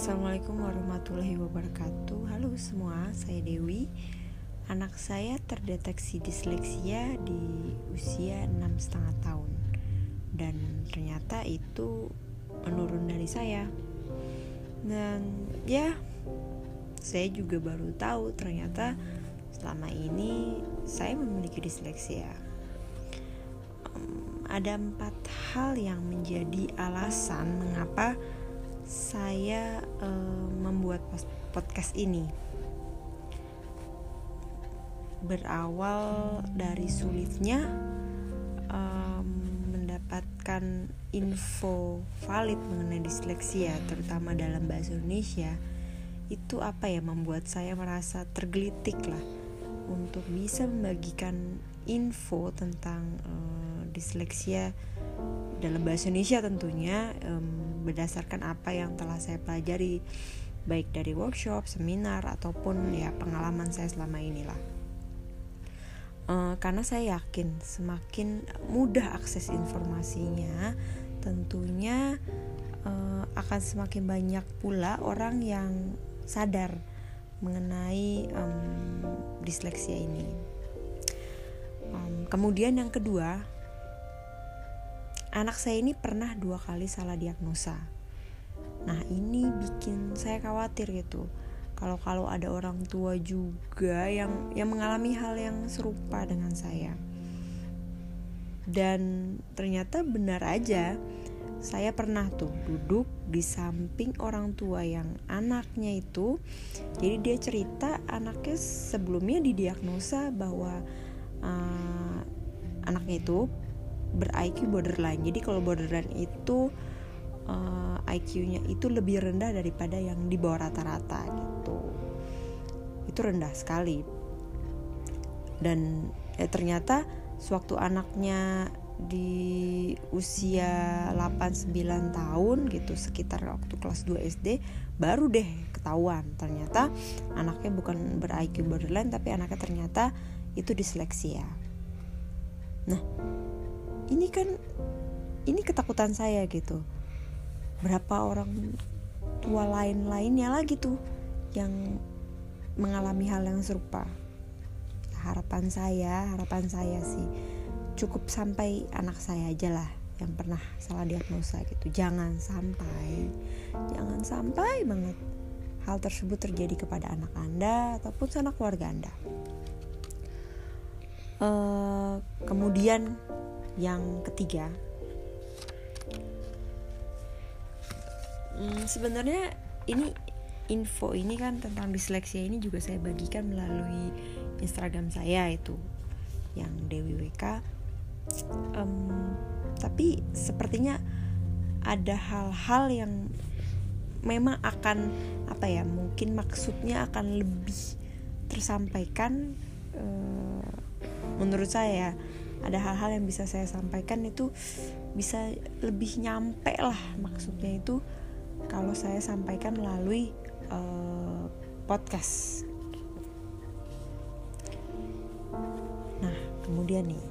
Assalamualaikum warahmatullahi wabarakatuh. Halo semua, saya Dewi. Anak saya terdeteksi disleksia di usia enam setengah tahun. Dan ternyata itu menurun dari saya. Dan ya, saya juga baru tahu ternyata selama ini saya memiliki disleksia. Ada empat hal yang menjadi alasan mengapa saya uh, membuat podcast ini. Berawal dari sulitnya um, mendapatkan info valid mengenai disleksia terutama dalam bahasa Indonesia itu apa ya membuat saya merasa tergelitik lah untuk bisa membagikan info tentang uh, disleksia dalam bahasa Indonesia tentunya um, berdasarkan apa yang telah saya pelajari baik dari workshop, seminar ataupun ya pengalaman saya selama inilah. Uh, karena saya yakin semakin mudah akses informasinya, tentunya uh, akan semakin banyak pula orang yang sadar mengenai um, disleksia ini. Um, kemudian yang kedua, anak saya ini pernah dua kali salah diagnosa. Nah ini bikin saya khawatir gitu. Kalau kalau ada orang tua juga yang yang mengalami hal yang serupa dengan saya. Dan ternyata benar aja saya pernah tuh duduk di samping orang tua yang anaknya itu jadi dia cerita anaknya sebelumnya didiagnosa bahwa uh, anaknya itu ber-IQ borderline. Jadi kalau borderline itu uh, eh, IQ-nya itu lebih rendah daripada yang di bawah rata-rata gitu. Itu rendah sekali. Dan eh, ternyata sewaktu anaknya di usia 8-9 tahun gitu sekitar waktu kelas 2 SD baru deh ketahuan ternyata anaknya bukan ber-IQ borderline tapi anaknya ternyata itu disleksia. Nah, ini kan ini ketakutan saya gitu. Berapa orang tua lain-lainnya lagi tuh yang mengalami hal yang serupa. Harapan saya harapan saya sih cukup sampai anak saya aja lah yang pernah salah diagnosa gitu. Jangan sampai jangan sampai banget hal tersebut terjadi kepada anak anda ataupun sanak keluarga anda. Uh, kemudian yang ketiga. Hmm, sebenarnya ini info ini kan tentang disleksia ini juga saya bagikan melalui Instagram saya itu yang Dewi WK um, tapi sepertinya ada hal-hal yang memang akan apa ya mungkin maksudnya akan lebih tersampaikan uh, menurut saya ada hal-hal yang bisa saya sampaikan itu bisa lebih nyampe lah maksudnya itu kalau saya sampaikan melalui uh, podcast. Nah, kemudian nih,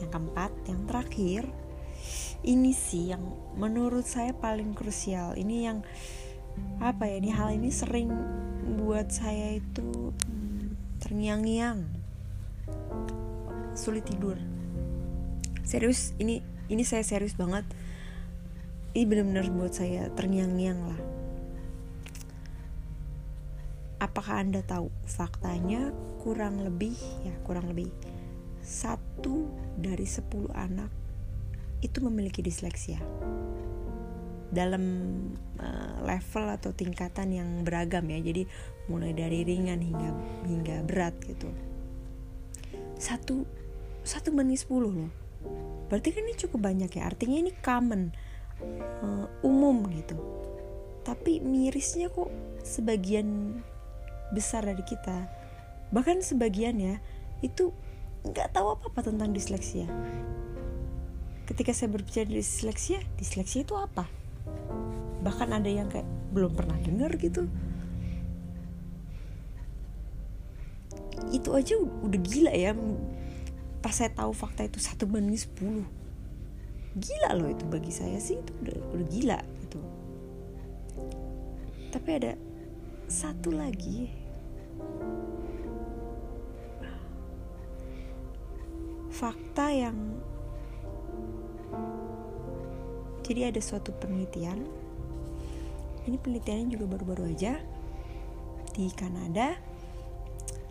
yang keempat, yang terakhir, ini sih yang menurut saya paling krusial. Ini yang apa ya? Ini hal ini sering buat saya itu hmm, terngiang-ngiang sulit tidur. Serius ini ini saya serius banget. Ini benar-benar buat saya terngiang-ngiang lah. Apakah anda tahu faktanya? Kurang lebih ya kurang lebih satu dari sepuluh anak itu memiliki disleksia. Dalam uh, level atau tingkatan yang beragam ya. Jadi mulai dari ringan hingga hingga berat gitu. Satu satu banding sepuluh loh. Berarti kan ini cukup banyak ya. Artinya ini common uh, umum gitu. Tapi mirisnya kok sebagian besar dari kita bahkan sebagian ya itu nggak tahu apa apa tentang disleksia. Ketika saya berbicara disleksia disleksia itu apa? Bahkan ada yang kayak belum pernah dengar gitu. Itu aja udah gila ya pas saya tahu fakta itu satu banding sepuluh. Gila loh itu bagi saya sih itu udah udah gila gitu. Tapi ada satu lagi. Fakta yang jadi ada suatu penelitian. Ini penelitiannya juga baru-baru aja di Kanada.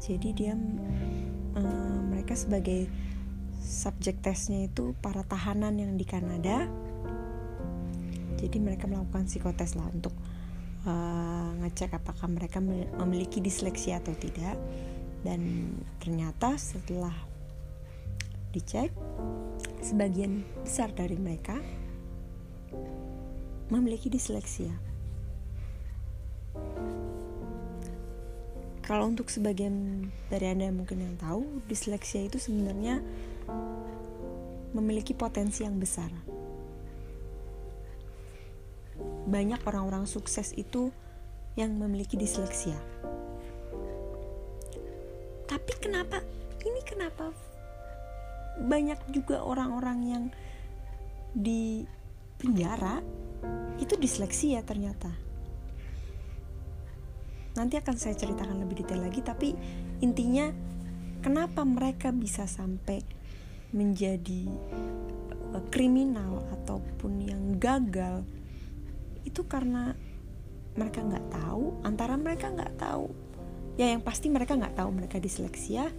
Jadi dia um, mereka sebagai subjek tesnya itu para tahanan yang di Kanada jadi mereka melakukan psikotes lah untuk uh, ngecek apakah mereka memiliki disleksia atau tidak dan ternyata setelah dicek sebagian besar dari mereka memiliki disleksia. Kalau untuk sebagian dari Anda mungkin yang tahu, disleksia itu sebenarnya memiliki potensi yang besar. Banyak orang-orang sukses itu yang memiliki disleksia. Tapi kenapa ini kenapa banyak juga orang-orang yang di penjara itu disleksia ternyata nanti akan saya ceritakan lebih detail lagi tapi intinya kenapa mereka bisa sampai menjadi uh, kriminal ataupun yang gagal itu karena mereka nggak tahu antara mereka nggak tahu. Ya yang pasti mereka nggak tahu mereka disleksia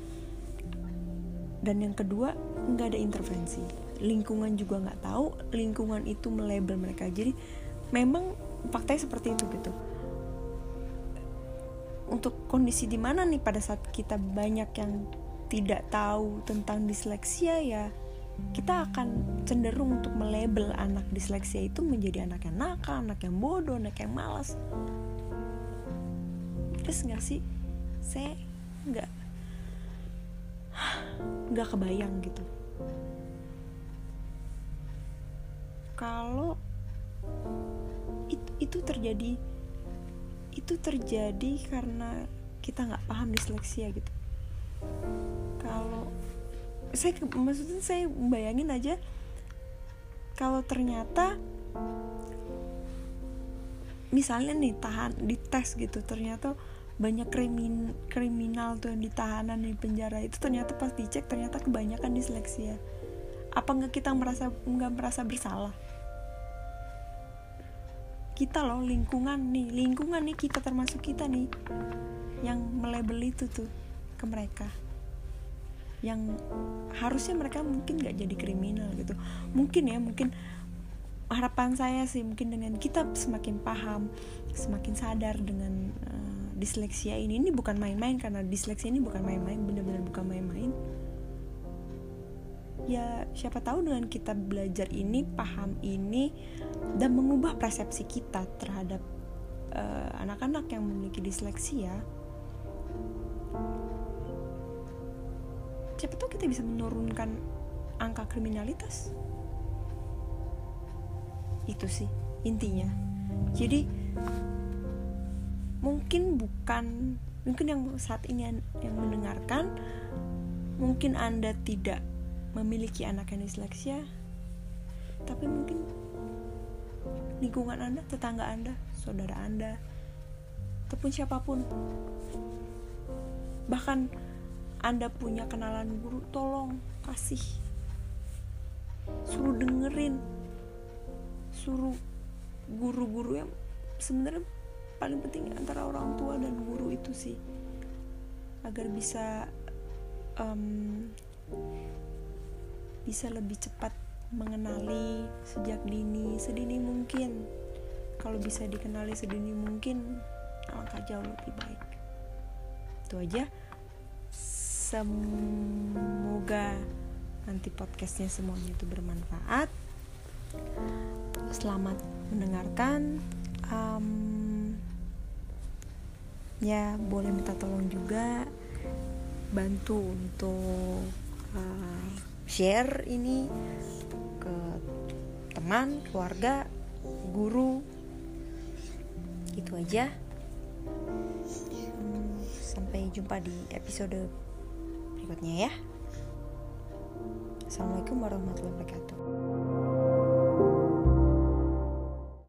dan yang kedua nggak ada intervensi. Lingkungan juga nggak tahu lingkungan itu melabel mereka. Jadi memang faktanya seperti itu gitu. Untuk kondisi di mana nih pada saat kita banyak yang tidak tahu tentang disleksia ya kita akan cenderung untuk melabel anak disleksia itu menjadi anak yang nakal, anak yang bodoh, anak yang malas. Terus nggak sih? Saya nggak nggak kebayang gitu kalau itu, itu terjadi itu terjadi karena kita nggak paham disleksia gitu saya maksudnya saya bayangin aja kalau ternyata misalnya nih tahan di tes gitu ternyata banyak krimin kriminal tuh yang ditahanan di penjara itu ternyata pas dicek ternyata kebanyakan disleksia apa nggak kita merasa nggak merasa bersalah? Kita loh lingkungan nih lingkungan nih kita termasuk kita nih yang melebel itu tuh ke mereka yang harusnya mereka mungkin nggak jadi kriminal gitu. Mungkin ya mungkin harapan saya sih mungkin dengan kita semakin paham semakin sadar dengan uh, disleksia ini ini bukan main-main karena disleksia ini bukan main-main benar-benar bukan main-main. Ya siapa tahu dengan kita belajar ini paham ini dan mengubah persepsi kita terhadap eh, anak-anak uh, yang memiliki disleksia siapa tahu kita bisa menurunkan angka kriminalitas. Itu sih intinya. Jadi mungkin bukan mungkin yang saat ini yang mendengarkan mungkin anda tidak memiliki anak yang disleksia tapi mungkin lingkungan anda tetangga anda saudara anda ataupun siapa pun. Bahkan anda punya kenalan guru tolong kasih. Suruh dengerin. Suruh guru-guru yang sebenarnya paling penting antara orang tua dan guru itu sih. Agar bisa um, bisa lebih cepat mengenali sejak dini sedini mungkin. Kalau bisa dikenali sedini mungkin alangkah jauh lebih baik. Itu aja semoga nanti podcastnya semuanya itu bermanfaat selamat mendengarkan um, ya boleh minta tolong juga bantu untuk uh, share ini ke teman, keluarga, guru. Itu aja. Sampai jumpa di episode berikutnya ya. Assalamualaikum warahmatullahi wabarakatuh.